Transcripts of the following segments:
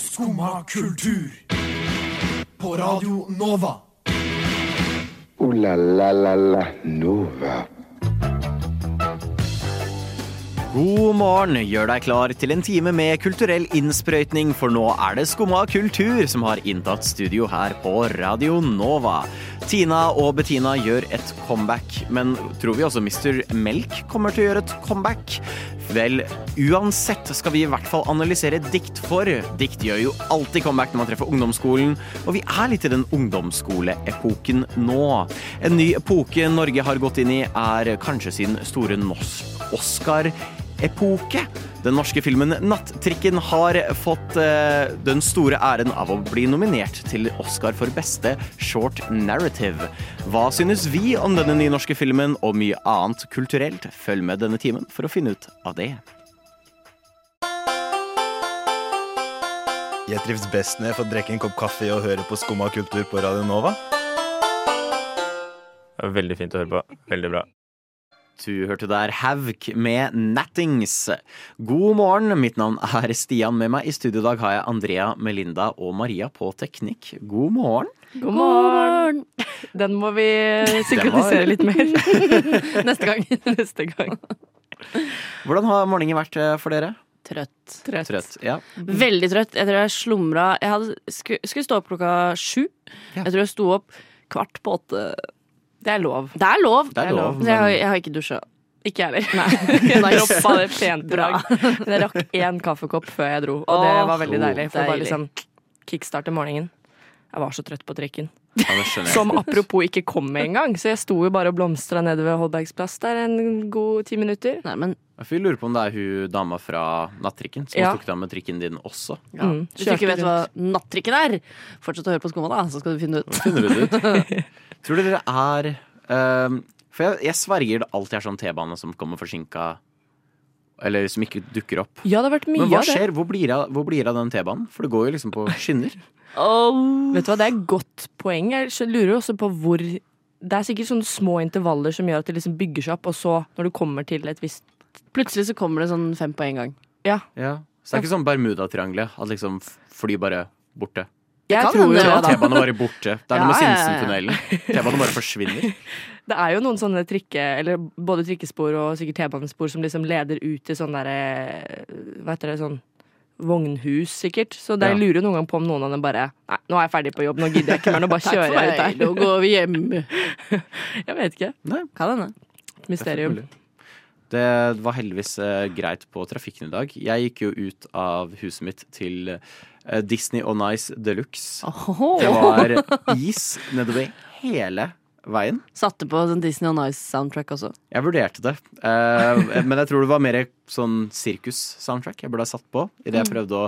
Skumma kultur. På Radio Nova. O-la-la-la-la Nova. God morgen, gjør deg klar til en time med kulturell innsprøytning, for nå er det Skumma kultur som har inntatt studio her på Radio Nova. Tina og Bettina gjør et comeback, men tror vi også Mr. Melk kommer til å gjøre et comeback? Vel, uansett skal vi i hvert fall analysere dikt for. Dikt gjør jo alltid comeback når man treffer ungdomsskolen, og vi er litt i den ungdomsskoleepoken nå. En ny epoke Norge har gått inn i, er kanskje sin store Oscar-epoke. Den norske filmen 'Nattrikken' har fått eh, den store æren av å bli nominert til Oscar for beste short narrative. Hva synes vi om denne nye norske filmen og mye annet kulturelt? Følg med denne timen for å finne ut av det. Jeg trives best når jeg får drikke en kopp kaffe og høre på Skumma kultur på Radio Nova. Veldig fint å høre på. Veldig bra. Du hørte der Havk med Nattings. God morgen, mitt navn er Stian. Med meg i studio i dag har jeg Andrea, Melinda og Maria på teknikk. God morgen. God morgen! Den må vi synkronisere litt mer. Neste gang. Neste gang. Hvordan har morgenen vært eh, for dere? Trøtt. Trøtt. Trøtt? Ja. Veldig trøtt. Jeg tror jeg slumra Jeg hadde, skulle, skulle stå opp klokka sju. Ja. Jeg tror jeg sto opp kvart på åtte. Det er lov. Det er lov. Det er lov, Men... jeg, har, jeg har ikke dusja. Ikke jeg heller. Nei. Droppa det pent i dag. Men jeg rakk én kaffekopp før jeg dro, og det var veldig deilig. For å bare liksom kickstarte morgenen. Jeg var så trøtt på trikken. Ja. Som apropos ikke kom med engang, så jeg sto jo bare og blomstra nede ved Holbergs plass der en god ti minutter. Nei, men jeg lurer på om det er hun dama fra nattrikken som Ja. tok deg med trikken din også. ja. Mm, hvis du ikke vet hva nattrikken er, fortsett å høre på Skumma, da, så skal du finne ut. Finner du det ut? Tror dere det er um, For jeg, jeg sverger det alltid er sånn T-bane som kommer forsinka, eller som ikke dukker opp. Ja, det har vært mye Men hva av det. skjer? Hvor blir det av, hvor blir det av den T-banen? For det går jo liksom på skinner. Vet du hva, Det er et godt poeng. Jeg lurer også på hvor Det er sikkert sånne små intervaller som gjør at det liksom bygger seg opp, og så, når du kommer til et visst Plutselig så kommer det sånn fem på en gang. Ja. Ja. Så det er ikke sånn Bermudatriangelet, at liksom fly bare borte. Jeg kan tror jo det. T-banen bare borte. Det er noe med. Sinsentunnelen. T-banen bare forsvinner. Det er jo noen sånne trikke, eller både trikkespor og sikkert T-banespor som liksom leder ut til sånn derre Hva heter det, sånn vognhus, sikkert. Så det Ja. jeg lurer noen gang på om noen av dem bare Nei, nå er jeg ferdig på jobb, nå gidder jeg ikke mer, nå bare kjører jeg ut Nå går vi hjem. Jeg vet ikke. Nei, Hva er denne? mysterium. det var heldigvis eh, greit på trafikken i dag. Jeg gikk jo ut av huset mitt til eh, Disney on Ice Deluxe. Det var is nedover hele veien. Satte på sånn Disney on Ice-soundtrack også. Jeg vurderte det, eh, men jeg tror det var mer sånn sirkus-soundtrack jeg burde ha satt på idet jeg prøvde å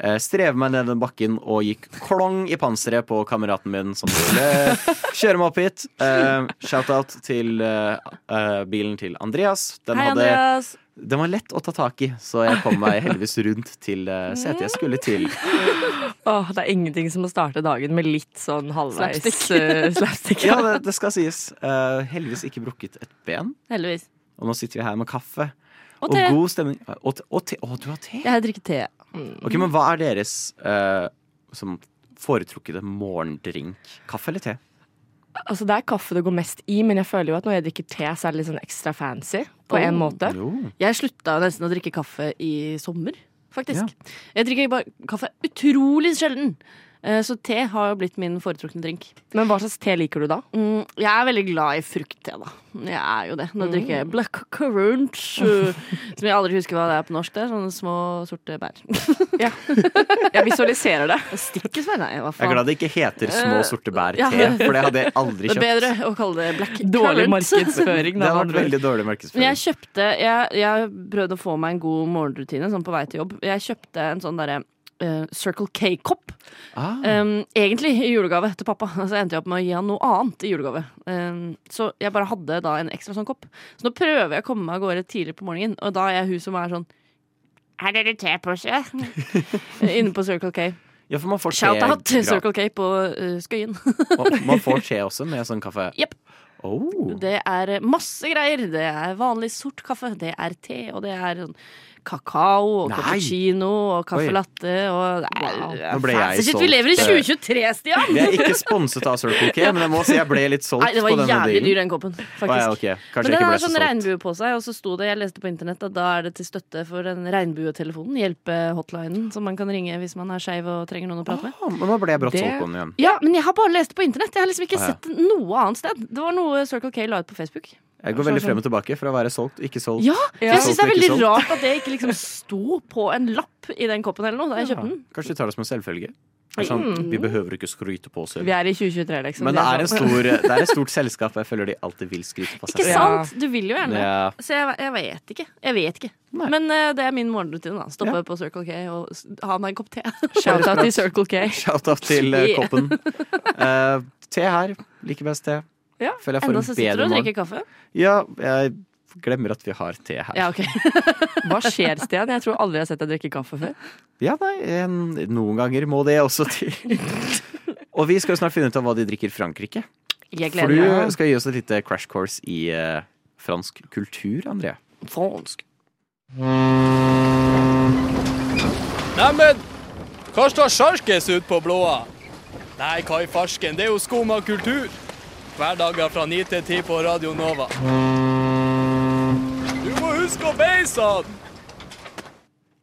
eh, streve meg ned den bakken og gikk klong i panseret på kameraten min som ville kjøre meg opp hit. Eh, Shout-out til eh, eh, bilen til Andreas. Den, Hei, hadde, Andreas. Den var lett å ta tak i, så jeg kom meg heldigvis rundt til eh, setet jeg skulle til. Åh, det er ingenting som å starte dagen med litt sånn halvveis Slapstick. eh, slapstick. Ja, det, det skal sies. Uh, heldigvis ikke brukket et ben. Heldigvis. Og nå sitter vi her med kaffe. Og te. god stemning. Og, te- og te. Å, du har te? Jeg drikker te. Ok, Men hva er deres uh, som foretrukne morgendrink? Kaffe eller te? Altså, det er kaffe det går mest i, men jeg føler jo at når jeg drikker te, så er det litt sånn ekstra fancy. På en Oh. måte. Jo. Jeg slutta nesten å drikke kaffe i sommer, faktisk. Jeg drikker bare kaffe utrolig sjelden. Eh, Så te har jo blitt min foretrukne drink. Men hva slags te liker du da? Mm, jeg er veldig glad i fruktte, da. Jeg er jo det. Nå drikker jeg black currant, som jeg aldri husker hva det er på norsk. Det er sånne små, sorte bær. Ja. Jeg visualiserer det. Stikkesbær? Nei, hva faen. Jeg er glad det ikke heter små sorte bær ja. te, for det hadde jeg aldri kjøpt. Det er bedre å kalle det black Dårlig currant. markedsføring. Det Da, har med vært veldig dårlig markedsføring. jeg kjøpte jeg, jeg prøvde å få meg en god morgenrutine sånn på vei til jobb. Jeg kjøpte en sånn derre eh, Circle K-kopp. Ah, Um, egentlig i julegave til pappa. Så endte jeg opp med å gi han noe annet i julegave. Um, så jeg bare hadde da en ekstra sånn kopp. Så nå prøver jeg å komme meg av gårde tidlig på morgenen, og da er jeg hun som er sånn Er dere tepose? Inne på Circle K. ja, for man får te Shout-out til Circle K på uh, Skøyen. Man- Man får te også med sånn kaffe. Jepp. Oh. Det er masse greier. Det er vanlig sort kaffe, det er te, og det er sånn kakao og cappuccino og caffè latte og er, Wow. Ble jeg solgt. Vi lever i 2023, Stian! Vi er ikke sponset av Circle K, men jeg må si jeg ble litt solgt Nei, det var jævlig dyr, den koppen. faktisk. Faktisk. ja, ok. Kanskje Men den har sånn regnbue på seg, og så sto det, jeg leste på internett, at da er det til støtte for den regnbuetelefonen, hjelpehotlinen, som man kan ringe hvis man er skeiv og trenger noen å prate med. Ah, men nå ble jeg brått Det- solgt på den igjen. Ja, men jeg har bare lest det på internett. Jeg har liksom ikke Ah, ja. sett noe annet sted. Det var noe Circle K la ut på Facebook. Jeg går veldig frem og tilbake fra å være solgt, ikke solgt. Ja, for jeg syns det er veldig rart at det ikke liksom sto på en lapp i den koppen eller noe da jeg kjøpte den. Kanskje de tar det som en selvfølge. Sånn, vi behøver ikke skryte på oss selv. Vi er i 2023, liksom. Men det er, en sånn. stor, det er et stort selskap, og jeg føler de alltid vil skryte på seg Ikke sant? Du vil jo gjerne. Ja. Så jeg, jeg vet ikke. Jeg vet ikke. Nei. Men uh, det er min morgenrutine. da Stoppe Ja. på Circle K og ha meg en kopp te. Shout-out til Circle K. Shout-out til uh, koppen. Uh, te her. Liker best te. Ja, Føler jeg får Enda så sitter du og drikker kaffe. Ja, jeg glemmer at vi har te her. Ja, ok Hva skjer, Stian? Jeg tror aldri jeg har sett deg drikke kaffe før. Ja, nei, en, noen ganger må det også til. Og vi skal jo snart finne ut av hva de drikker i Frankrike. Jeg gleder meg. du skal gi oss et lite crash course i eh, fransk kultur, André. Fransk. Neimen, hva står sjarkes ut på blåa? Nei, hva i farsken, det er jo skum av kultur. Hverdager fra 9 til 10 på Radio Nova. Du må huske å beise han!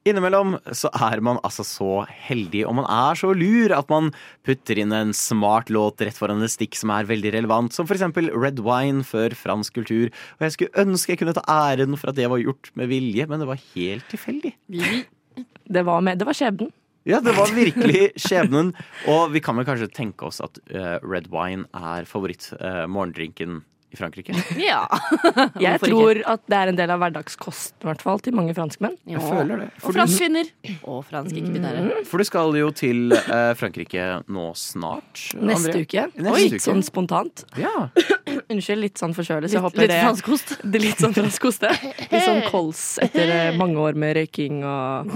Innimellom så er man altså så heldig, og man er så lur at man putter inn en smart låt rett foran et stikk som er veldig relevant, som for eksempel Red Wine før fransk kultur. Og jeg skulle ønske jeg kunne ta æren for at det var gjort med vilje, men det var helt tilfeldig. Det var, med, det var skjebnen. Ja, det var virkelig skjebnen. Og vi kan vel kanskje tenke oss at uh, red wine er favoritt-morgendrinken i Frankrike. Ja. Jeg tror at det er en del av hverdagskosten, i hvert fall, til mange franskmenn. Ja. Jeg føler det. Og For du, franskkvinner. Og franske ikke-binære. for du skal jo til uh, Frankrike nå snart. Neste André. uke. Neste Oi, uke. sånn spontant. Ja. Unnskyld, litt sånn forkjølelse. Litt, litt franskost. Det er litt sånn franskoste. Litt sånn kols etter eh, mange år med røyking og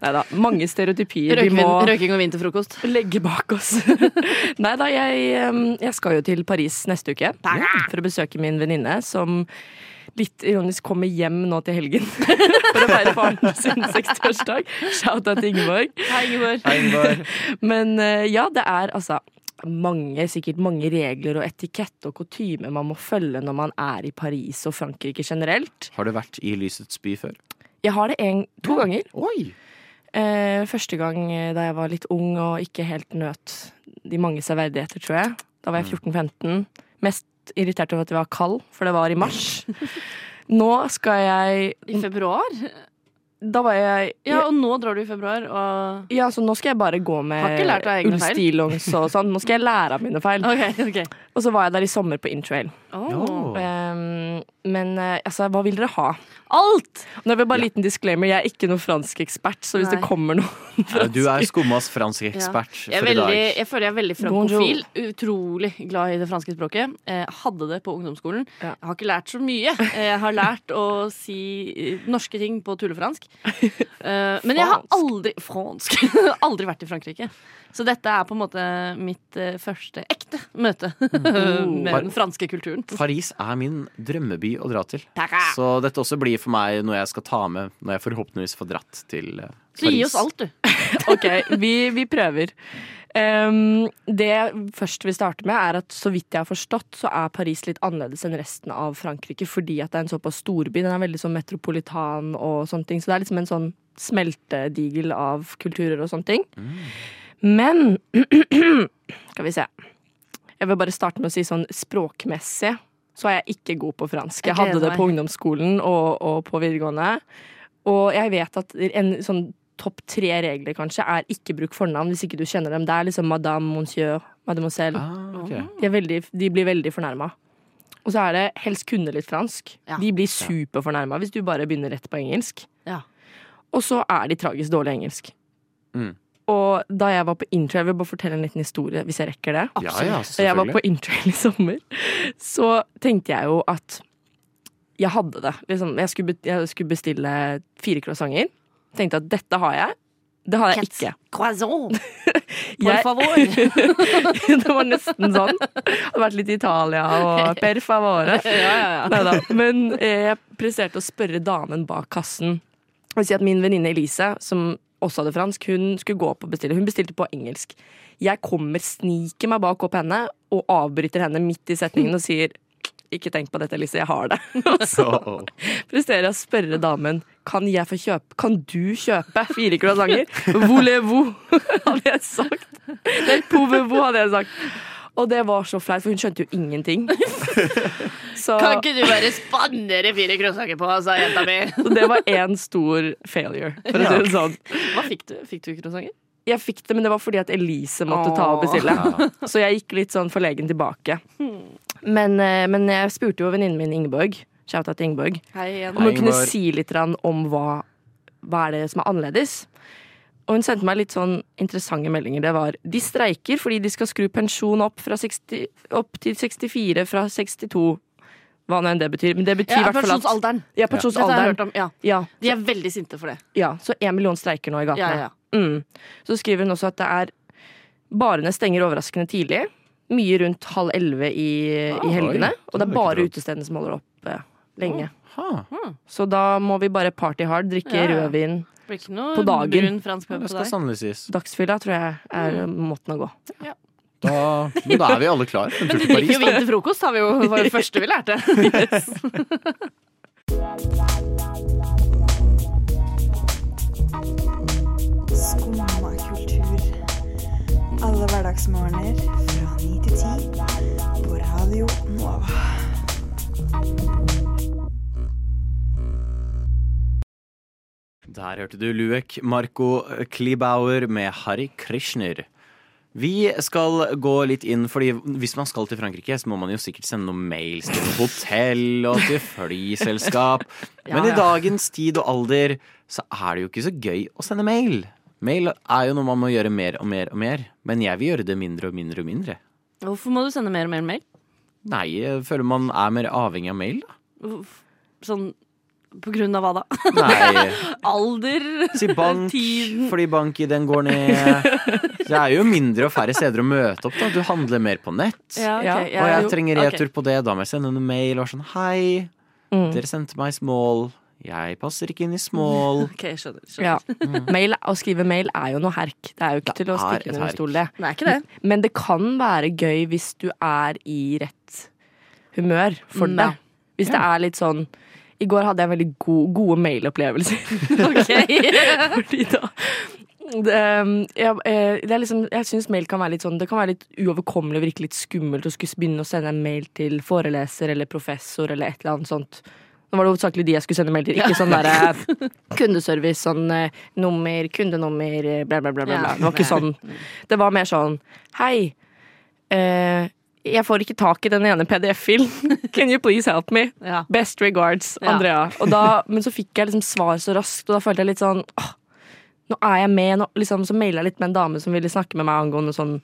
Nei da. Mange stereotypier vi Røyking, må røyking og vinterfrokost. legge bak oss. Nei da, jeg, jeg skal jo til Paris neste uke for å besøke min venninne som litt ironisk kommer hjem nå til helgen for å feire faren sin 60-årsdag. Shout-out til Ingeborg. Hei, Ingeborg. Einvar. Men eh, ja, det er altså mange, sikkert mange regler og etikette og kutyme man må følge når man er i Paris og Frankrike generelt. Har du vært i Lysets by før? Jeg har det en, to ganger. Oi! Eh, første gang eh, da jeg var litt ung og ikke helt nøt de mange severdigheter, tror jeg. Da var jeg 14-15. Mest irritert over at det var kald, for det var i mars. Nå skal jeg I februar? Da var jeg Ja, og nå drar du i februar, og Ja, så nå skal jeg bare gå med ullstillongs og sånn. Nå skal jeg lære av mine feil. Okay, okay. Og så var jeg der i sommer på Intrail. Oh. Um, men eh, altså, hva vil dere ha? Alt! Nå er det bare en liten disclaimer, jeg er ikke noen fransk ekspert, så hvis Nei. det kommer noen Ja, Du er skummas fransk ekspert Jeg, er for i dag. jeg føler jeg er veldig frankofil. Utrolig glad i det franske språket. Eh, hadde det på ungdomsskolen. Ja. Jeg har ikke lært så mye. Jeg har lært å si eh, norske ting på tullefransk. Eh, men jeg har aldri Fransk. aldri vært i Frankrike. Så dette er på en måte mitt eh, første ekte møte med den franske kulturen. Paris er min drømmeby å dra til. Så dette også blir for meg noe jeg skal ta med når jeg forhåpentligvis får dratt til eh, Paris. Så gi oss alt, du. Ok, vi, vi prøver. Um, det jeg først vil starte med, er at så vidt jeg har forstått, så er Paris litt annerledes enn resten av Frankrike, fordi at det er en såpass storby. Den er veldig sånn metropolitan og sånne ting. Så det er liksom en sånn smeltedigel av kulturer og sånne ting. Men Skal vi se. Jeg vil bare starte med å si sånn språkmessig så er jeg ikke god på fransk. Jeg hadde det på ungdomsskolen og, og på videregående. Og jeg vet at en sånn topp tre regler kanskje er ikke bruk fornavn hvis ikke du kjenner dem. Det er liksom madame, monsieur, mademoiselle. Ah, okay. De, er veldig, de blir veldig fornærma. Og så er det helst kunne litt fransk. Ja. De blir superfornærma hvis du bare begynner rett på engelsk. Ja. Og så er de tragisk dårlig engelsk. Mm. Og da jeg var på intro, jeg vil bare fortelle en liten historie, hvis jeg rekker det. Ja, ja, Da jeg var på. Intrail i sommer, så tenkte jeg jo at jeg hadde det. Liksom, jeg, skulle, jeg skulle bestille fire croissanter. Tenkte at dette har jeg. Det har jeg ikke. Croissant! Por favor! det var nesten sånn. Hadde vært litt i Italia og per favore. ja, ja, ja. Men eh, jeg presterte å spørre damen bak kassen Og si at Min venninne Elise, som også hadde fransk, hun skulle gå opp og bestille. Hun bestilte på engelsk. Jeg kommer, sniker meg bak opp henne og avbryter henne midt i setningen og sier ikke tenk på dette, Lise, jeg har det. Og så presterer jeg å spørre damen kan jeg få kjøpe Kan du kjøpe fire croissanter. Voulez-vous, hadde jeg sagt. Nei, pouvez-vous, hadde jeg sagt. Og det var så flaut, for hun skjønte jo ingenting. Så Kan ikke du bare spandere fire croissanter på, sa jenta mi. det var én stor failure, for å si det sånn. Hva fikk du? Fikk du croissanter? Jeg fikk det, men det var fordi at Elise måtte ta og bestille. Så jeg gikk litt sånn forlegen tilbake. Men, eh, men jeg spurte jo venninnen min Ingeborg, shouta til Ingeborg, Hei igjen. om hun kunne Ingeborg. si litt grann om hva, hva er det som er annerledes. Og hun sendte meg litt sånn interessante meldinger. Det var de streiker fordi de skal skru pensjon opp, fra 60, opp til 64 fra 62. Hva nå enn det betyr. Men det betyr Ja, hvert fall at pensjonsalderen. Ja, Dette har jeg hørt pensjonsalderen. om. Ja. Ja, De er veldig sinte for det. ja, så én million streiker nå i Ja, gatene. ja. Mm. Så skriver hun også at det er Barene stenger overraskende tidlig. Mye rundt halv elleve i, i helgene. oi. Og det er bare utestedene som holder oppe lenge. Ha. Så da må vi bare party hard, drikke Ja, ja. rødvin. Det blir ikke noe På dagen. brun fransk Ja, pub det skal sannelig sies. Dagsfylla tror jeg er Mm. måten å gå. Da, men da er vi alle klare Men en Du drikker jo vin til frokost, har vi jo, var det første vi lærte. Skumma kultur. Alle hverdagsmorgener fra ni til ti på Radio Nova. Der hørte du Luek Marco Klibauer med Harry Krishner. Vi skal gå litt inn, fordi hvis man skal til Frankrike, så må man jo sikkert sende noen mails til noen hotell og til flyselskap. Men i dagens tid og alder så er det jo ikke så gøy å sende mail. Mail er jo noe man må gjøre mer og mer og mer, men jeg vil gjøre det mindre og mindre og mindre. Hvorfor må du sende mer og mer mail? Nei, jeg føler man er mer avhengig av mail, da. Sånn på grunn av hva da? Nei, Alder? si bank, Tiden. fordi bank-ID-en går ned. Det er jo mindre og færre steder å møte opp, da. Du handler mer på nett. Ja, okay. Ja, ja, Og jeg jo, trenger retur retur på det. Da må jeg sende en mail og sånn Hei, Mm. dere sendte meg small. Jeg passer ikke inn i small. Ok, skjønner. skjønner. Ja. Mail, å skrive mail er jo noe herk. Det er jo ikke Det til å stikke under stol, det. Er ikke det. Men det kan være gøy hvis du er i rett humør for Mm, det. ja. Hvis det er litt sånn I går hadde jeg veldig god, gode mailopplevelser. Fordi da det, um, jeg, eh, det liksom, jeg syns mail kan være litt sånn Det kan være litt uoverkommelig og virke litt skummelt å skulle begynne å sende en mail til foreleser eller professor eller et eller annet sånt. Nå var det hovedsakelig de jeg skulle sende mail til, ikke sånn derre kundeservice, sånn eh, nummer, kundenummer, eh, bla, bla, bla. bla. Ja. Det var ikke sånn. Det var mer sånn Hei, eh, jeg får ikke tak i den ene PDF-filen. Can you please help me? Ja. Best regards, Ja. Andrea. Og da, men så fikk jeg liksom svar så raskt, og da følte jeg litt sånn åh, Nå er jeg med. Nå, liksom, så maila jeg litt med en dame som ville snakke med meg angående sånn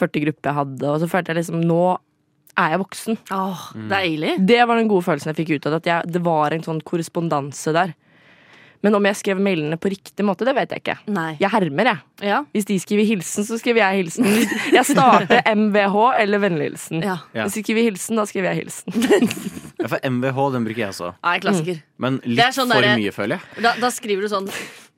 40 grupper jeg hadde, og så følte jeg liksom Nå er jeg voksen. Åh, deilig. Det var den gode følelsen jeg fikk ut av det. At jeg, det var en sånn korrespondanse der. Men om jeg skrev mailene på riktig måte, det vet jeg ikke. Nei. Jeg hermer, jeg. Ja. Hvis de skriver hilsen, så skriver jeg hilsen. Jeg starter MVH eller vennlighilsen. ja. Ja. Hvis de skriver hilsen, da skriver jeg hilsen. Ja, for MVH, den bruker jeg også. Nei, klassiker. Men litt sånn for der, mye, føler jeg. Da, da skriver du sånn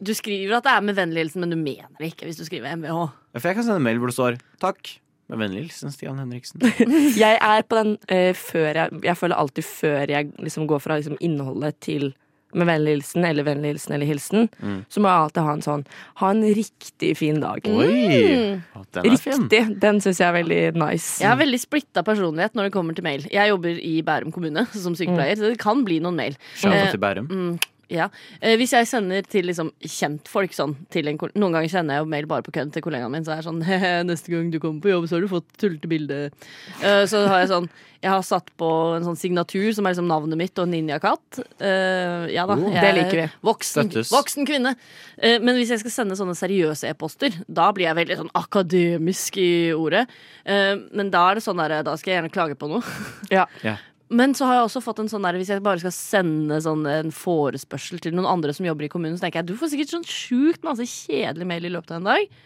Du skriver at det er med vennlig men du mener det ikke hvis du skriver MVH. Ja, For jeg kan sende mail hvor det står 'Takk'. Med vennlig hilsen Stian Henriksen. Jeg er på den uh, før jeg Jeg føler alltid før jeg liksom går fra liksom innholdet til med vennlig hilsen eller vennlig hilsen eller hilsen, Mm. så må jeg alltid ha en sånn Ha en riktig fin dag. Oi! Å, Den er fin. Riktig. Den syns jeg er veldig nice. Jeg har veldig splitta personlighet når det kommer til mail. Jeg jobber i Bærum kommune som sykepleier, så det kan bli noen mail. Skjønner Eh, til Bærum. Mm, ja. Eh, hvis jeg sender til liksom kjentfolk sånn til en, Noen ganger sender jeg jo mail bare på kødd til kollegaen min, så er jeg sånn «Hehe, Neste gang du kommer på jobb, så har du fått tullete bilde. Eh, så har jeg sånn Jeg har satt på en sånn signatur som er liksom navnet mitt og ninjakatt. Eh, ja da. Oh. jeg Det er liker vi. Voksen, voksen kvinne. Eh, men hvis jeg skal sende sånne seriøse e-poster, da blir jeg veldig sånn akademisk i ordet. Eh, men da er det sånn der, da skal jeg gjerne klage på noe. Ja. Ja. Men så har jeg også fått en sånn der, hvis jeg bare skal sende sånn en forespørsel til noen andre som jobber i kommunen, så tenker jeg du får sikkert sånn sjukt masse kjedelig mail i løpet av en dag.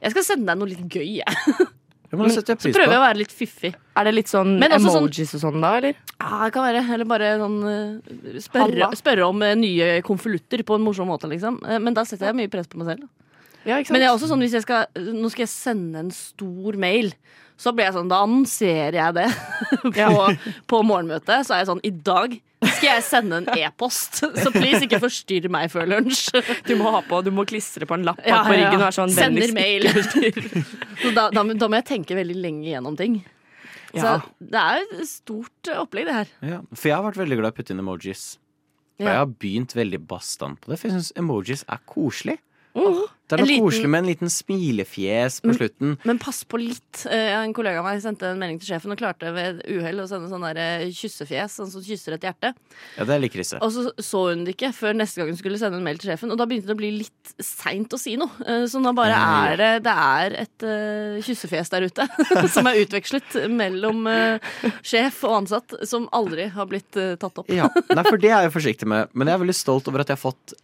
Jeg skal sende deg noe litt gøy, jeg. Ja, men det Så prøver jeg å være litt fiffig. Er det litt sånn sånn- emojis og sånn da, eller? Ja, det kan være. Eller bare sånn eh, spørre, spørre om eh, nye konvolutter på en morsom måte, liksom. Eh, Men da setter jeg mye press på meg selv. Ja, ikke sant? Men det er også sånn hvis jeg skal Nå skal jeg sende en stor mail. Så blir jeg sånn, Da annonserer jeg det på, på morgenmøtet. Så er jeg sånn I dag skal jeg sende en e-post, så please ikke forstyrr meg før lunsj. Du må ha på, du må klistre på en lapp Ja, på ryggen og være sånn Sender mail. Så da, da, da må jeg tenke veldig lenge gjennom ting. Så Ja. det er et stort opplegg, det her. Ja, for jeg har vært veldig glad i å putte inn emojis. Og jeg har begynt veldig bastant på det, for jeg syns emojis er koselig. Åh, Det er noe liten- koselig med en liten smilefjes på Mm. slutten. Men pass på litt. Eh, En kollega av meg sendte en melding til sjefen og klarte ved uhell å sende sånn der eh, kyssefjes, sånn som kysser et hjerte. Ja, det er litt krise. Og så så hun det ikke før neste gang hun skulle sende en mail til sjefen. Og da begynte det å bli litt seint å si noe. Eh, Så nå bare er det Det er et uh, kyssefjes der ute som er utvekslet mellom uh, sjef og ansatt, som aldri har blitt uh, tatt opp. Ja, Nei, for det er jeg forsiktig med. Men jeg er veldig stolt over at jeg har fått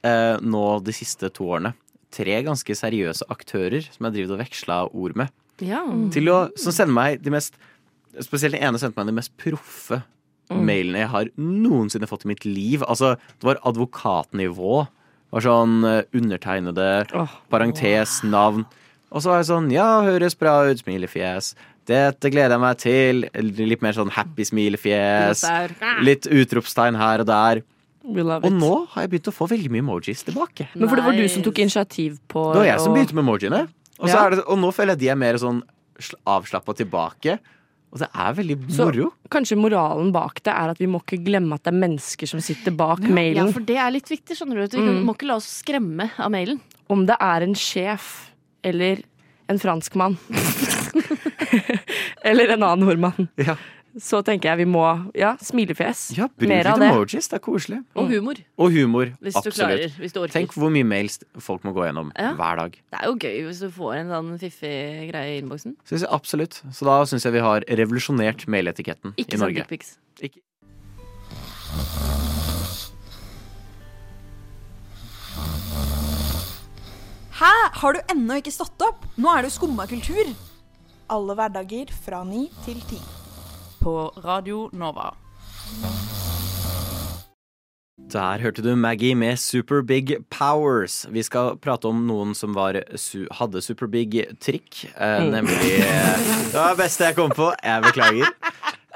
nå de siste to årene tre ganske seriøse aktører som jeg driver og veksla ord med. Ja. Til å, som sender meg de mest Spesielt den ene sendte meg de mest proffe mailene jeg har noensinne fått i mitt liv. Altså, det var advokatnivå. Det var sånn eh, undertegnede, oh. parentes, navn. Og så var jeg sånn Ja, høres bra ut, smilefjes. Dette gleder jeg meg til. Litt mer sånn happy smilefjes. Litt utropstegn her og der. We love Og it. nå har jeg begynt å få veldig mye emojis tilbake. Men for det var du som tok initiativ på Det var jeg som begynte med emojiene. Og, så Ja. er det, og nå føler jeg de er mer sånn avslappa tilbake. Og det er veldig Så moro. kanskje moralen bak det er at vi må ikke glemme at det er mennesker som sitter bak Ja, mailen. for det er litt viktig, skjønner du. Vi Mm. må ikke la oss skremme av mailen. Om det er en sjef eller en franskmann eller en annen nordmann, Ja, så tenker jeg vi må Ja, smilefjes. ja bruk Mer av litt emojis. Det er koselig. Og humor, Og humor. hvis du Absolutt. klarer. Hvis du orker. Tenk hvor mye mails folk må gå gjennom Ja. hver dag. Det er jo gøy hvis du får en sånn fiffig greie i innboksen. Synes jeg absolutt. Så da syns jeg vi har revolusjonert mailetiketten i Norge. Ikke sånn dickpics. Hæ? Har du ennå ikke stått opp? Nå er det jo skumma kultur. Alle hverdager fra ni til ti. På Radio Nova. Der hørte du Maggie med Super Big Powers. Vi skal prate om noen som var, su hadde super big trikk. Eh, Mm. Nemlig eh, Det var det beste jeg kom på. Jeg beklager.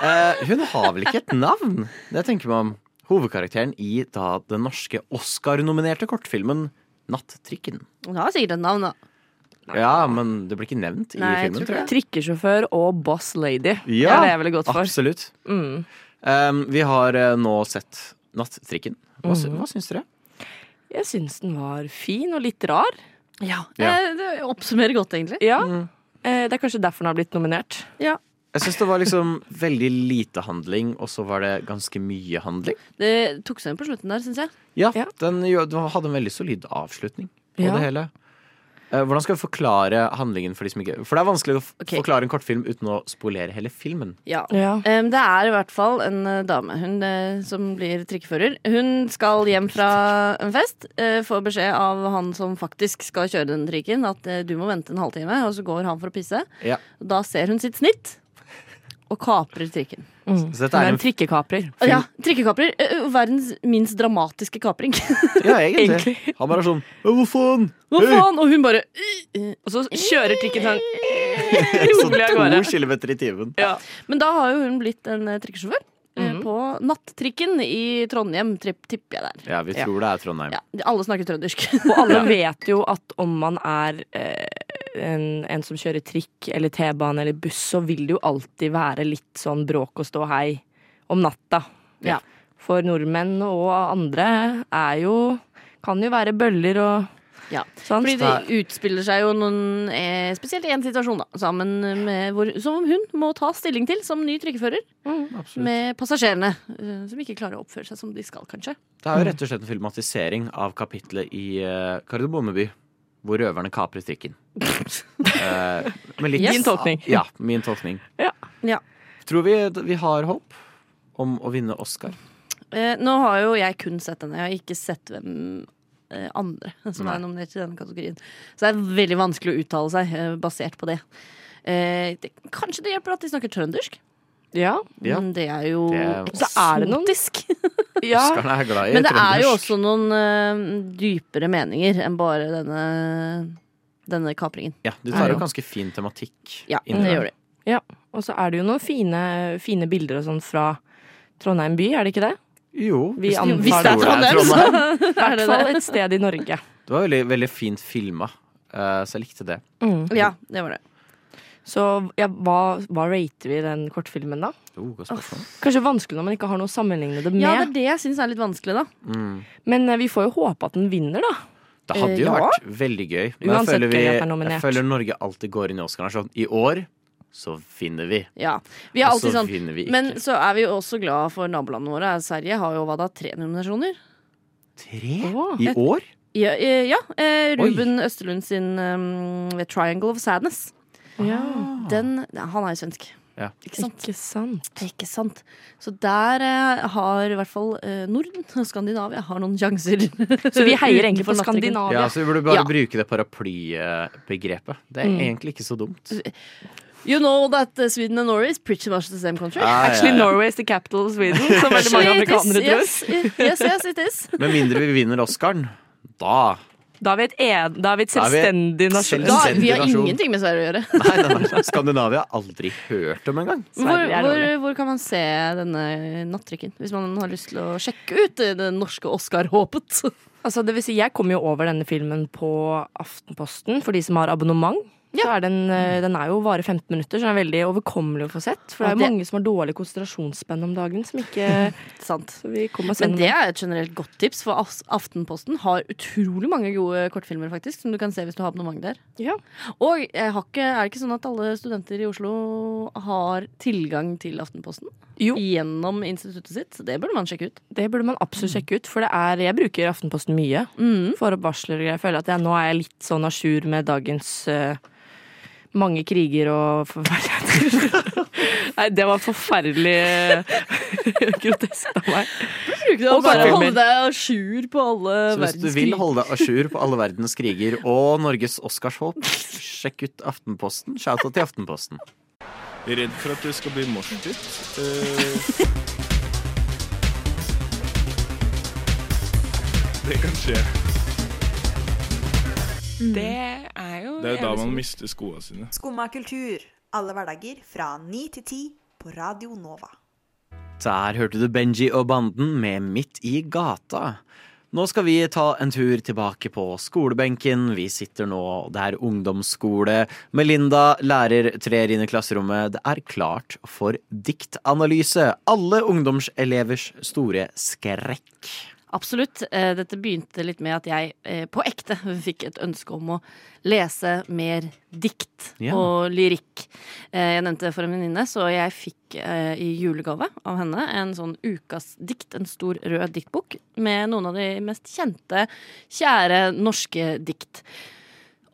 Eh, hun har vel ikke et navn? Det tenker man om. Hovedkarakteren i da den norske Oscar-nominerte kortfilmen Nattrikken. Hun har sikkert et navn, da. Ja, men det blir ikke nevnt i Nei, jeg filmen, tror jeg. Trikkesjåfør og boss lady. Ja, det er det jeg ville gått for. Absolutt. Mm. Um, vi har eh, nå sett Nattrikken. Hva, Mhm. hva syns dere? Jeg syns den var fin og litt rar. Ja, Ja. Det, det oppsummerer godt, egentlig. Ja, Mm. eh, Det er kanskje derfor den har blitt nominert. Jeg syns det var liksom veldig lite handling, og så var det ganske mye handling. Det tok seg inn på slutten der, syns jeg. Ja, Ja. Den den hadde en veldig solid avslutning på Ja. det hele. Eh, Hvordan skal vi forklare handlingen for de som ikke For det er vanskelig å okay. Forklare en kortfilm uten å spolere hele filmen. Ja. Ja. Um, det er i hvert fall en uh, dame hun, uh, som blir trikkefører. Hun skal hjem fra en fest, Uh, får beskjed av han som faktisk skal kjøre den trikken, at du må vente en halvtime, og så går han for å pisse. Ja. Da ser hun sitt snitt, og kaprer trikken. Mm. Så dette er en trikkekaprer. Ja, trikkekaprer. eh, verdens minst dramatiske kapring. Ja, egentlig. Egentlig. Han bare er sånn «Å, Hvor faen? Hva faen? Og hun bare Og så kjører trikken sånn Så rolig av to kilometer i timen. Ja. Men da har jo hun blitt en eh, trikkesjåfør. Mm -hmm. På nattrikken i Trondheim, tipper jeg der. Ja, vi Ja. tror det er Trondheim. Ja, alle snakker trøndersk. Og alle vet jo at om man er eh, en, en som kjører trikk eller T-bane eller buss, så vil det jo alltid være litt sånn bråk og stå hei om natta. Ja. For nordmenn og andre er jo Kan jo være bøller og Ja. sånn. Fordi det utspiller seg jo noen eh, Spesielt én situasjon, da, sammen med hvor, som hun må ta stilling til som ny trikkefører. Mm. Med passasjerene, eh, som ikke klarer å oppføre seg som de skal, kanskje. Det er jo rett og slett en filmatisering av kapitlet i eh, Kardemommeby, hvor røverne kaprer trikken. uh, litt, Yes. Din tolkning. Ja, min tolkning. Ja. Ja. Tror vi vi har håp om å vinne Oscar? Uh, nå har jo jeg kun sett denne. Jeg har ikke sett hvem uh, andre som Nei. er nominert i denne kategorien. Så det er veldig vanskelig å uttale seg basert på det. Eh, det, kanskje det hjelper at de snakker trøndersk? Ja. Ja. Men det er jo Det er- Så er det noen- ja. Men det er jo også noen uh, dypere meninger enn bare denne, denne kapringen. Ja, de tar jo ganske fin tematikk. Ja, det der. gjør de. Og så er det jo noen fine, fine bilder og sånn fra Trondheim by, er det ikke det? Jo, Vi hvis, Hvis det er Trondheim, så I er det hvert det. fall et sted i Norge. Det var veldig, veldig fint filma, eh, så jeg likte det. Mm. Ja, det var det. Så ja, hva, hva rater vi den kortfilmen, da? Oh. Kanskje vanskelig når man ikke har noe å sammenligne det med. Ja, det er det jeg syns er litt vanskelig, da. Mm. Men eh, vi får jo håpe at den vinner, da. Det hadde Eh, jo ja. vært veldig gøy. Men jeg Uansett føler, vi, gøy at det er jeg føler Norge alltid går inn i Oscaren sånn I år så vinner vi. Ja. Vi er Og alltid så sånn vinner vi ikke. Men så er vi jo også glad for nabolandene våre. Sverige har jo hva da, tre nominasjoner? Tre Åh, i et- år? Ja, eh, ja eh, Ruben Østerlund sin um, Triangle of Sadness. Ja. Den, han er jo svensk. Ja. Ikke sant? Ikke sant. Ikke sant. Så der eh, har i hvert fall eh, Norden og Skandinavia har noen sjanser. Så vi heier egentlig på Skandinavia. Ja, så vi burde bare Ja. bruke det paraplybegrepet. Det er Mm. egentlig ikke så dumt. You know that uh, Sweden and Norway is pretty much the same country. Ja, ja, Actually, ja. Norway is the capital of Sweden, som veldig mange amerikanere tror. Yes, yes, yes, it is. Med mindre vi vinner Oscaren, da Da er vi et, en, da er vi et Da er vi et selvstendig nasjon. Da, vi har nasjon. ingenting med Sverige å gjøre. Nei, nei, nei. Skandinavia har aldri hørt om engang. Hvor, hvor, hvor kan man se denne nattrykken? Hvis man har lyst til å sjekke ut det norske Oscar-håpet. Altså, det vil si, jeg kom jo over denne filmen på Aftenposten for de som har abonnement. Så er den, eh, den er jo bare 15 minutter, så den er veldig overkommelig å få sett. For det er jo det- mange som har dårlig konsentrasjonsspenn om dagen, som ikke Sant. Så vi Men det er et generelt godt tips, for Aftenposten har utrolig mange gode kortfilmer faktisk, som du kan se hvis du har abonnement der. Ja. Og ikke, er det ikke sånn at alle studenter i Oslo har tilgang til Aftenposten? Jo. Gjennom instituttet sitt? Så det burde man sjekke ut. Det burde man absolutt sjekke ut, for det er, jeg bruker Aftenposten mye. Mm. Får opp varsler og greier. Jeg føler at jeg, nå er jeg litt sånn a jour med dagens eh, mange kriger og forferdeligheter. Nei, det var forferdelig grotesk av meg. Bruker du Og å bare holde deg à jour på alle verdens kriger. Så hvis du vil holde deg à jour på alle verdens kriger og Norges Oscarshåp, sjekk ut Aftenposten. Shout-out til Aftenposten. Redd for at du skal bli morsdytt. Uh... det kan skje. Det er jo Det er jo da man mister skoene sine. Skumma kultur. Alle hverdager fra ni til ti på Radio Nova. Der hørte du Benji og banden med Midt i gata. Nå skal vi ta en tur tilbake på skolebenken. Vi sitter nå, det er ungdomsskole. Melinda, lærer, trer inn i klasserommet. Det er klart for diktanalyse. Alle ungdomselevers store skrekk. Absolutt. Eh, Dette begynte litt med at jeg eh, på ekte fikk et ønske om å lese mer dikt yeah. og lyrikk. Eh, Jeg nevnte det for en venninne, så jeg fikk i julegave av henne en sånn ukas dikt, en stor rød diktbok, med noen av de mest kjente, kjære norske dikt.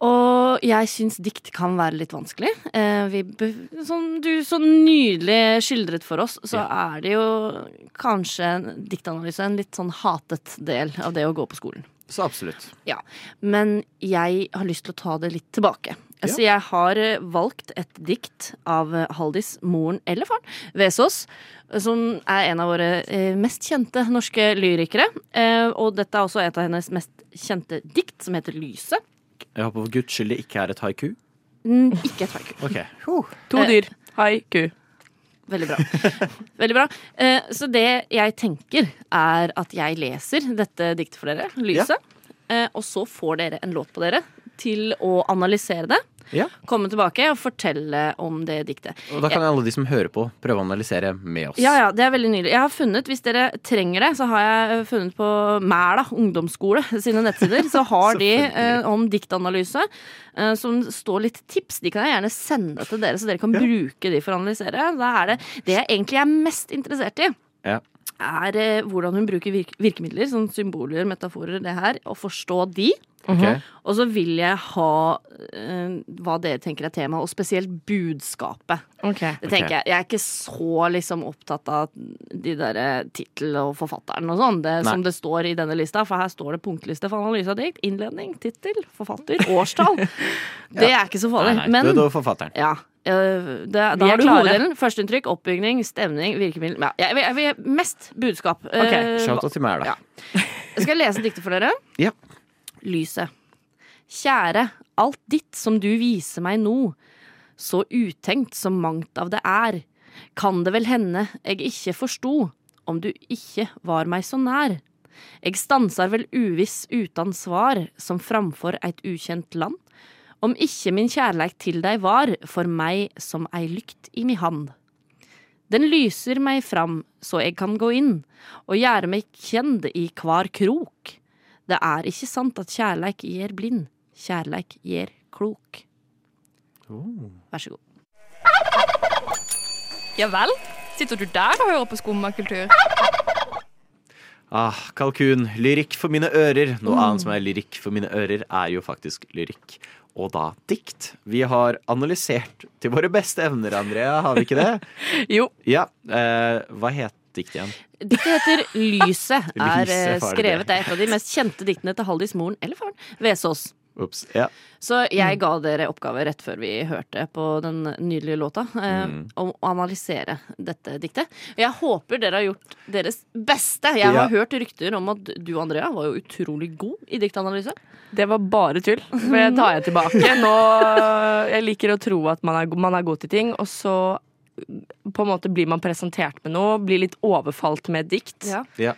Og jeg syns dikt kan være litt vanskelig. Eh, vi, som du så nydelig skildret for oss, så er det jo kanskje en diktanalyse en litt sånn hatet del av det å gå på skolen. Så absolutt. Ja, Men jeg har lyst til å ta det litt tilbake. Altså, jeg har eh, valgt et dikt av eh, Haldis, moren eller faren, Vesaas, som er en av våre eh, mest kjente norske lyrikere. Eh, og dette er også et av hennes mest kjente dikt, som heter Lyset. Jeg håper for guds skyld det ikke er et haiku. Mm, ikke et haiku. Ok. To Eh, dyr. Haiku. Veldig bra. Veldig bra. Eh, så det jeg tenker, er at jeg leser dette diktet for dere, Lyset. Eh, og så får dere en låt på dere til å analysere det. Ja. Komme tilbake og fortelle om det diktet. Og da kan alle de som hører på, prøve å analysere med oss. Ja, ja, det er veldig nydelig. Jeg har funnet, Hvis dere trenger det, så har jeg funnet på Mæla ungdomsskole sine nettsider. Så har de eh, om diktanalyse eh, som står litt tips. De kan jeg gjerne sende til dere, så dere kan bruke de for å analysere. Da er det det jeg egentlig er mest interessert i. Ja. Er eh, hvordan hun bruker virke virkemidler, sånn symboler, metaforer, det her, og forstå de. Ok. Og så vil jeg ha uh, hva dere tenker er tema, og spesielt budskapet. Okay. Det tenker jeg. Jeg er ikke så liksom opptatt av de derre tittel og forfatteren og sånn, det, som det står i denne lista. For her står det punktliste for analyse av dikt. Innledning, tittel, forfatter, årstall. Det er ikke så farlig. Nei, nei, Men Død og forfatteren. ja, eh, det, da er har du hoveddelen. Førsteinntrykk, oppbygning, stemning, virkemiddel. Ja, jeg, vil- jeg vil mest budskap. Ok, Eh, Shout-out til meg, da. Ja. Skal jeg lese diktet for dere? Ja. Lyset. Kjære, alt ditt som du viser meg nå, så utenkt som mangt av det er, kan det vel hende jeg ikke forsto, om du ikke var meg så nær. Jeg stansar vel uviss utan svar, som framfor eit ukjent land, om ikke min kjærleik til deg var for meg som ei lykt i mi hand. Den lyser meg fram så jeg kan gå inn og gjøre meg kjend i hver krok. Det er ikke sant at kjærleik gjør blind, kjærleik gjør klok. Vær så god. Ja vel? Sitter du der og hører på skummakultur? Ah, kalkun. Lyrikk for mine ører. Noe annet som er lyrikk for mine ører, er jo faktisk lyrikk. Og da dikt. Vi har analysert til våre beste evner, Andrea, har vi ikke det? Jo. Ja. Eh, hva het diktet igjen? Diktet heter Lyset. Er Lyset, eh, skrevet det? er et av de mest kjente diktene til Haldis moren eller faren, Vesaas. Ups, Ja. Så jeg ga dere oppgave rett før vi hørte på den nydelige låta, eh, Mm. om å analysere dette diktet. Jeg håper dere har gjort deres beste. Jeg Ja. har hørt rykter om at du, Andrea, var jo utrolig god i diktanalyse. Det var bare tull. For det tar jeg tilbake. Nå, jeg liker å tro at man er, man er god til ting, og så på en måte blir man presentert med noe, blir litt overfalt med et dikt. Ja. Ja.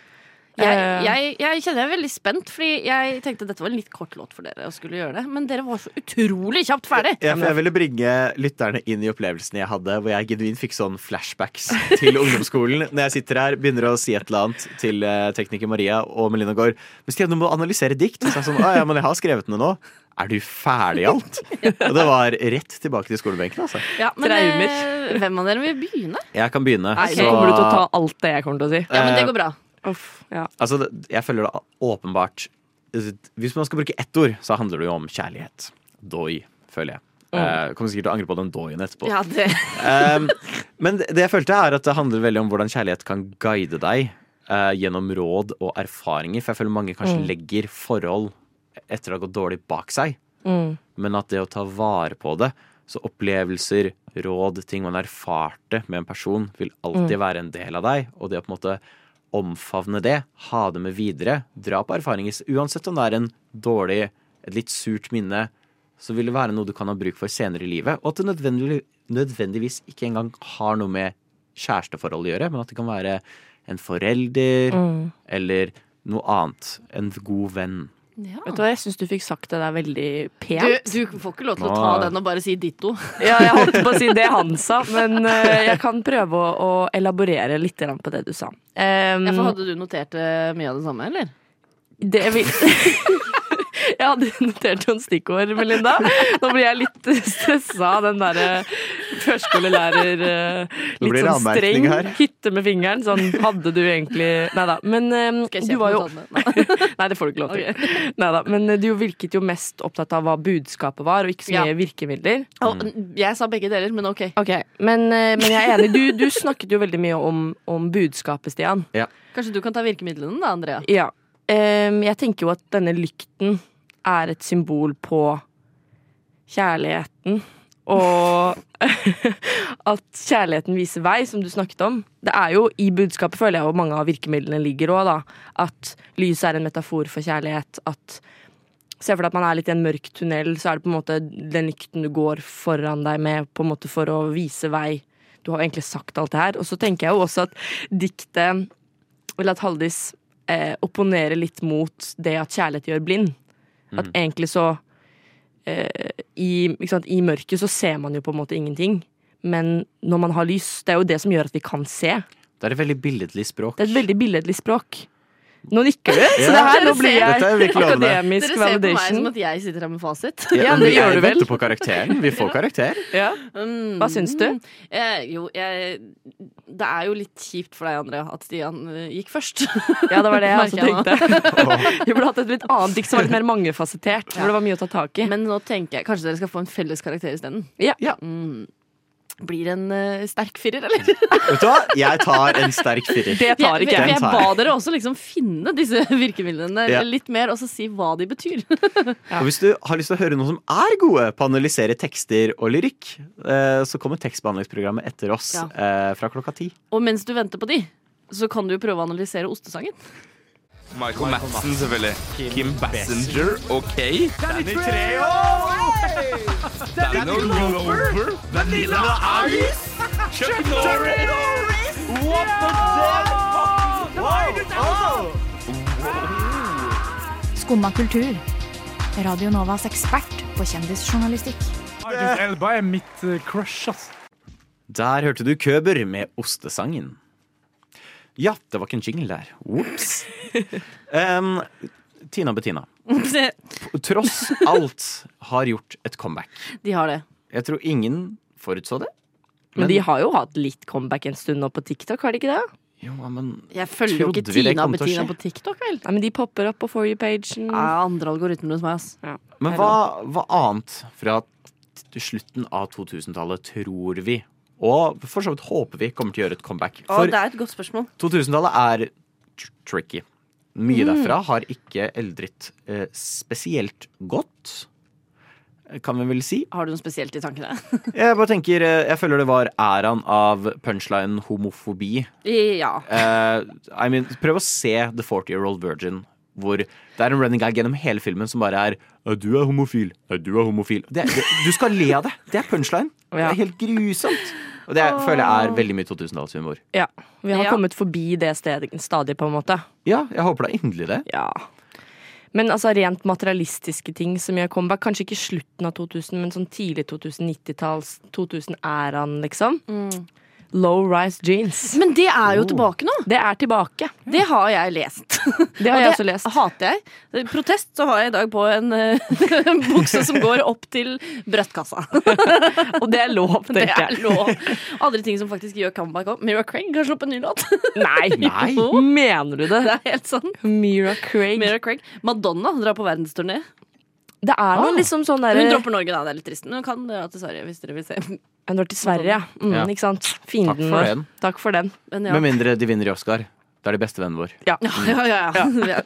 Jeg, Eh. jeg, jeg kjenner jeg er veldig spent, fordi jeg tenkte dette var en litt kort låt for dere å skulle gjøre det. Men dere var så utrolig kjapt ferdig. Ja, for jeg ville bringe lytterne inn i opplevelsen jeg hadde, hvor jeg genuint fikk sånn flashbacks til ungdomsskolen. Når jeg sitter her, begynner å si et eller annet til eh, tekniker Maria og Melina Gaard. Men Stian, du må analysere dikt. Så jeg sånn, ja, men jeg har skrevet noe nå. Er du ferdig i alt? Og det var rett tilbake til skolebenken, altså. Ja, men Traumer. eh, hvem av dere vil begynne? Jeg kan begynne. Nei, så- kommer du til å ta alt det jeg kommer til å si. Ja, men det går bra. Uff, ja. Altså, jeg føler det åpenbart Hvis man skal bruke ett ord, så handler det jo om kjærlighet. Doi, føler jeg. Eh, kommer sikkert til å angre på den doien etterpå. Ja, det Um, men det det jeg følte er at det handler veldig om hvordan kjærlighet kan guide deg eh, gjennom råd og erfaringer. For jeg føler mange kanskje Mm. legger forhold etter å ha gått dårlig bak seg. Mm. Men at det å ta vare på det, så opplevelser, råd, ting man erfarte med en person, vil alltid Mm. være en del av deg. Og det å på en måte omfavne det, ha det med videre, dra på erfaringer, uansett om det er en dårlig, et litt surt minne, så vil det være noe du kan ha bruk for senere i livet. Og at det nødvendigvis, nødvendigvis ikke engang har noe med kjæresteforhold å gjøre, men at det kan være en forelder Mm. eller noe annet. En god venn. Vet du hva, jeg syns du fikk sagt det der veldig pent. du får ikke lov til å ta ta den og bare si ditto. Ja, jeg holdt på å si det han sa, men uh, jeg kan prøve å, å elaborere litt på det du sa. Um, Ja, for hadde du notert eh, mye av det samme, eller? det vil... Jeg hadde notert noen stikkord, Melinda. Nå blir jeg litt stressa av den derre førskolelærer eh, Litt sånn streng. her. Hytte med fingeren. Sånn hadde du egentlig Nei da. Men um, du var jo? Nei, det får du ikke lov til. Neida, Men eh, du virket jo mest opptatt av hva budskapet var, og ikke så Ja. mye virkemidler. Og, jeg sa begge deler, men ok. Ok, Men, men jeg er enig. Du, du snakket jo veldig mye om, om budskapet, Stian. Kanskje du kan ta virkemidlene, da, Andrea? Ja. Um, jeg tenker jo at denne lykten er et symbol på kjærligheten. Og at kjærligheten viser vei, som du snakket om. Det er jo I budskapet føler jeg og mange av virkemidlene ligger òg, da. At lyset er en metafor for kjærlighet. At Se for deg at man er litt i en mørk tunnel, så er det på en måte den lykten du går foran deg med på en måte for å vise vei. Du har egentlig sagt alt det her. Og så tenker jeg jo også at diktet Eller at Haldis eh, opponerer litt mot det at kjærlighet gjør blind. At egentlig så i, ikke sant, I mørket så ser man jo på en måte ingenting. Men når man har lys, det er jo det som gjør at vi kan se. Det er et veldig billedlig språk. Det er et veldig billedlig språk. Nå nikker du, så det her, nå blir jeg akademisk validation. Dere ser på meg som at jeg sitter her med fasit. Ja, men det gjør du vel. Vi venter på karakteren. Vi får karakter. Ja. Mm. Hva syns du? Eh, jo, jeg, det er jo litt kjipt for deg, Andrea, at Stian eh, gikk først. ja, det var det jeg også tenkte. Vi burde hatt et litt annet dikt som var litt mer mangefasettert. Hvor det var mye å ta tak i. Men nå tenker jeg kanskje dere skal få en felles karakter isteden. Ja. Ja. Mm. Blir en uh, sterk firer, eller? Vet du hva? Jeg tar en sterk firer. Det tar ikke jeg, jeg. jeg ba dere også liksom finne disse virkemidlene Ja. litt mer, og så si hva de betyr. Og hvis du har lyst til å høre noen som er gode på å analysere tekster og lyrikk, eh, så kommer tekstbehandlingsprogrammet etter oss Ja. eh, fra klokka ti. Og mens du venter på de, så kan du jo prøve å analysere ostesangen. Michael Madsen, selvfølgelig. Kim Bassinger, OK. Danny Treo! Danny Glover. Vanilla Ice! Chuck Norris! What the Skumma kultur. Radio Novas ekspert på kjendisjournalistikk. Elba er mitt eh, crush, ass. Der hørte du Køber med Ostesangen. Ja, det var ikke en jingle der. Ops. Um, Tina Bettina, tross alt har gjort et comeback. De har det. Jeg tror ingen forutså det. Men de har jo hatt litt comeback en stund nå på TikTok, har de ikke det? Jo, men Jeg følger jo ikke Tina Bettina på TikTok, vel? Nei, men de popper opp på For you-pagen. Ja, andre algoritmer hos meg, ass. Men hva, hva annet fra slutten av 2000-tallet tror vi, og for så vidt håper vi, kommer til å gjøre et comeback? Å, det er et godt spørsmål. 2000-tallet er tr- tricky. Mye Mm. derfra har ikke eldret eh, spesielt godt, kan vi vel si. Har du noe spesielt i tankene? Jeg bare tenker, eh, jeg føler det var æraen av punchline homofobi. ja. Eh, I mean, prøv å se The 40 Year Old Virgin, hvor det er en running gag gjennom hele filmen som bare er «Ja, Du er homofil. Du er homofil. Det, det, du skal le av det. Det er punchline. Det Ja. er helt grusomt. Og det er, føler jeg er veldig mye 2000-tallshumor. Ja. Vi har Ja. kommet forbi det stedet, stadiet, på en måte. Ja, jeg håper da inderlig det. Ja. Men altså rent materialistiske ting som gjør comeback, kanskje ikke slutten av 2000, men sånn tidlig 2090-talls, 2000-æraen, liksom. Low rise jeans. Men det er jo Oh. tilbake nå. Det er tilbake. Det har jeg lest. Det har Og jeg også lest. hater jeg. Protest så har jeg i dag på en uh, bukse som går opp til brøttkassa. Og det er lov, Det er lov. Andre ting som faktisk gjør comeback òg. Mira Craig har sluppet en ny låt. Nei, Nei. Mener du det? det er helt sant. Mira Craig. Mira Craig. Madonna drar på verdensturné. Det er noe liksom sånn derre Hun dropper Norge, da. Det er litt trist. Men hun kan dra til Sverige hvis dere vil se. Hun drar til Sverige. Mm, Ja. Ikke sant. Fienden Takk for vår. den. Takk for den. Men ja. Med mindre de vinner i Oscar. Det er de beste vennen vår. Ja. Ja, ja, ja, ja.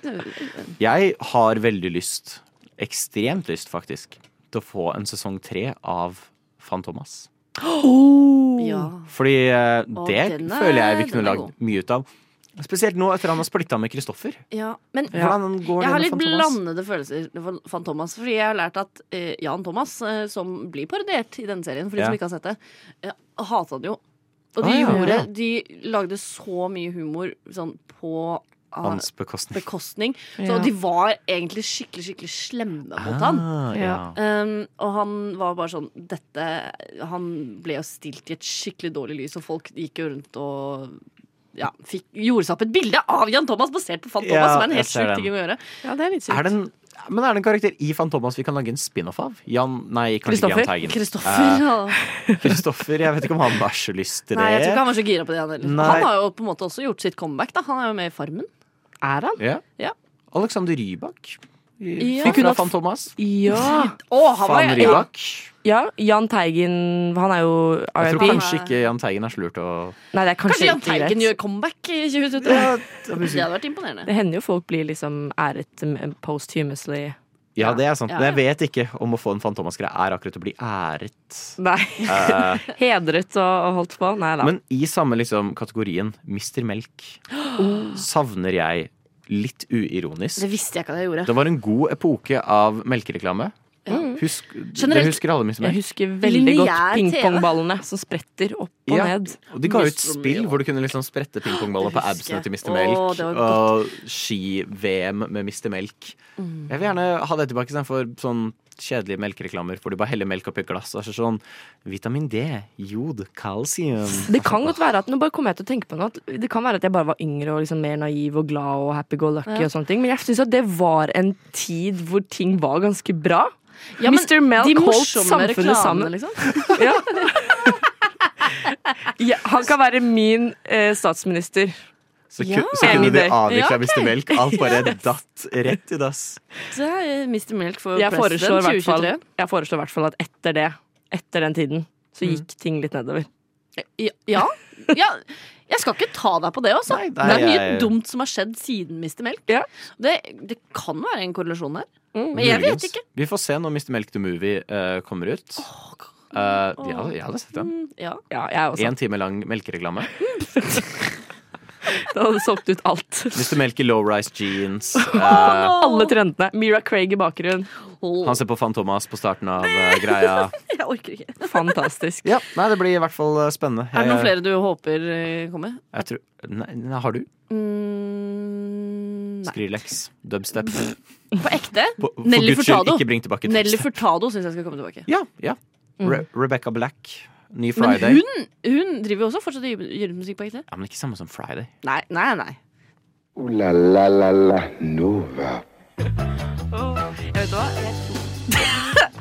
Jeg har veldig lyst, ekstremt lyst faktisk, til å få en sesong tre av Fantomas. ja. Fordi eh, det er- føler jeg vi kunne lagd mye ut av. Spesielt nå etter han har splitta med Kristoffer. ja. Men ja, går jeg har litt Fantomas? blandede følelser for Fan Thomas. Fordi jeg har lært at uh, Jan Thomas, uh, som blir parodiert i denne serien, for de Ja. som ikke har sett det, uh, hata det jo. Og de Ah, ja, gjorde ja. De lagde så mye humor sånn på Hans bekostning. bekostning. Så Ja. de var egentlig skikkelig, skikkelig slemme mot han. Ah, ja. Um, og han var bare sånn Dette Han ble jo stilt i et skikkelig dårlig lys, og folk gikk jo rundt og ja, fikk, gjorde seg opp et bilde av Jan Thomas basert på Fan Thomas, Ja, som er en helt sjuk ting å gjøre. Ja, det er litt sykt. Er det en, men er det en karakter i Fantomas vi kan lage en spin-off av? Jan, nei, kanskje ikke Jan Teigen. Kristoffer. Eh, ja. Kristoffer, jeg vet ikke om han har så lyst til det. Nei, jeg tror ikke han var så gira på det. Han. Nei. han har jo på en måte også gjort sitt comeback. Da. Han er jo med i Farmen. Er han? Ja. Ja. Alexander Rybak. Ja. Fra Fantomas. Ja. Å, han var Fan. Rybak. ja. Jan Teigen, han er jo Jeg tror kanskje ikke Jahn Teigen er slurt lurt å Nei, det er kanskje, Kanskje Jan Teigen gjør comeback i 2023? Ja, Det hadde vært imponerende. Det hender jo folk blir liksom æret um, posthumously. Ja, det er sant. Men jeg vet ikke om å få en Fantomas-greie er akkurat å bli æret. Nei. Eh, Hedret og, og holdt på. Nei da. men i samme liksom kategorien Mister Melk savner jeg litt uironisk. Det visste jeg ikke at jeg gjorde. Det var en god epoke av melkereklame. Ja. Husk, Generelt- det husker alle Mr. Jeg Melk. husker veldig godt pingpongballene som spretter opp og Ja. ned. Og de ga ut et spill hvor du kunne liksom sprette pingpongballer på absene til Mr. Melk. Og ski-VM med Mr. Melk. Mm. Jeg vil gjerne ha det tilbake istedenfor sånn kjedelige melkereklamer hvor de bare heller melk oppi et glass. Og så sånn vitamin D, jod, kalsium. Det kan godt være at nå bare kommer jeg til å tenke på noe at Det kan være at jeg bare var yngre og liksom mer naiv og glad og happy go lucky Ja. og sånne ting, men jeg syns at det var en tid hvor ting var ganske bra. Ja, men Mr. Melk de holdt samfunnet sammen. liksom. Ja. ja, han kan være min eh, statsminister. Så, Ja. så kunne de avvikla Ja, ok. Mr. Melk. Alt bare datt rett i dass. Så er Mr. Melk for Jeg president i hvert fall, 2023. jeg foreslår i hvert fall at etter det, etter den tiden, så gikk ting litt nedover. Ja, ja. Jeg skal ikke ta deg på det, altså. Nei, det er mye jeg- dumt som har skjedd siden Mr. Melk. Det, det kan være en korrelasjon der. Men jeg vet ikke. Vi får se når Mr. Melk the Movie uh, kommer ut. Eh, ja, jeg hadde sett den. Mm, Ja. Ja, jeg også. Én time lang melkereklame. Det hadde solgt ut alt. Mr. Melk i low-rise jeans. Uh, Alle trendene. Mira Craig i bakgrunnen. han ser på Fantomas på starten av uh, greia. Jeg orker ikke. Fantastisk. Ja, nei, Det blir i hvert fall spennende. Er det noen flere du håper kommer? Jeg tror, nei, nei, har du? Mm. Skrillex, dubstep. På ekte? På, for Nelly Guds skyld, Furtado. ikke bring tilbake Nelly dubstep. Furtado syns jeg skal komme tilbake. Ja, ja. Re Rebecca Black, ny Friday Men Friday. hun, hun driver jo også fortsatt og gjør gjør musikk på ekte. Ja, men ikke samme som Friday. Nei, nei, nei. Ooh la la la la Nova. Jeg vet hva?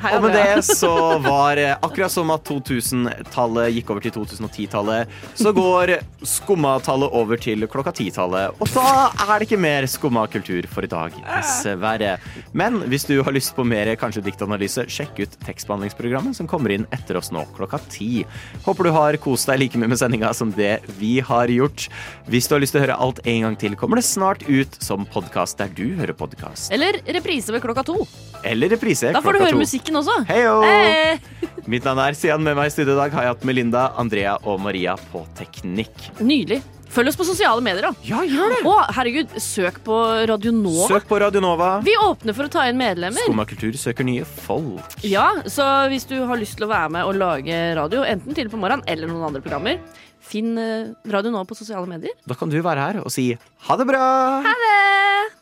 Hei, Og med det så var eh, akkurat som at 2000-tallet gikk over til 2010-tallet, så går skummatallet over til klokka 10-tallet. Og da er det ikke mer skumma kultur for i dag, dessverre. Men hvis du har lyst på mer kanskje diktanalyse, sjekk ut tekstbehandlingsprogrammet som kommer inn etter oss nå klokka ti. Håper du har kost deg like mye med sendinga som det vi har gjort. Hvis du har lyst til å høre alt en gang til, kommer det snart ut som podkast der du hører podkast. Eller reprise ved klokka to. Eller reprise Da får du høre to. Musikken også. Heio! Hei! Mitt navn er Sian. Med meg i studio i dag har jeg hatt Melinda, Andrea og Maria på teknikk. Nydelig. Følg oss på sosiale medier, da. Ja, gjør det. Å, herregud, søk på Radio Nova. Søk på Radionova. Vi åpner for å ta inn medlemmer. Skumma kultur søker nye folk. Ja, så hvis du har lyst til å være med og lage radio, enten til på morgenen eller noen andre programmer, finn eh, Radio Nova på sosiale medier. Da kan du være her og si ha det bra! Ha det!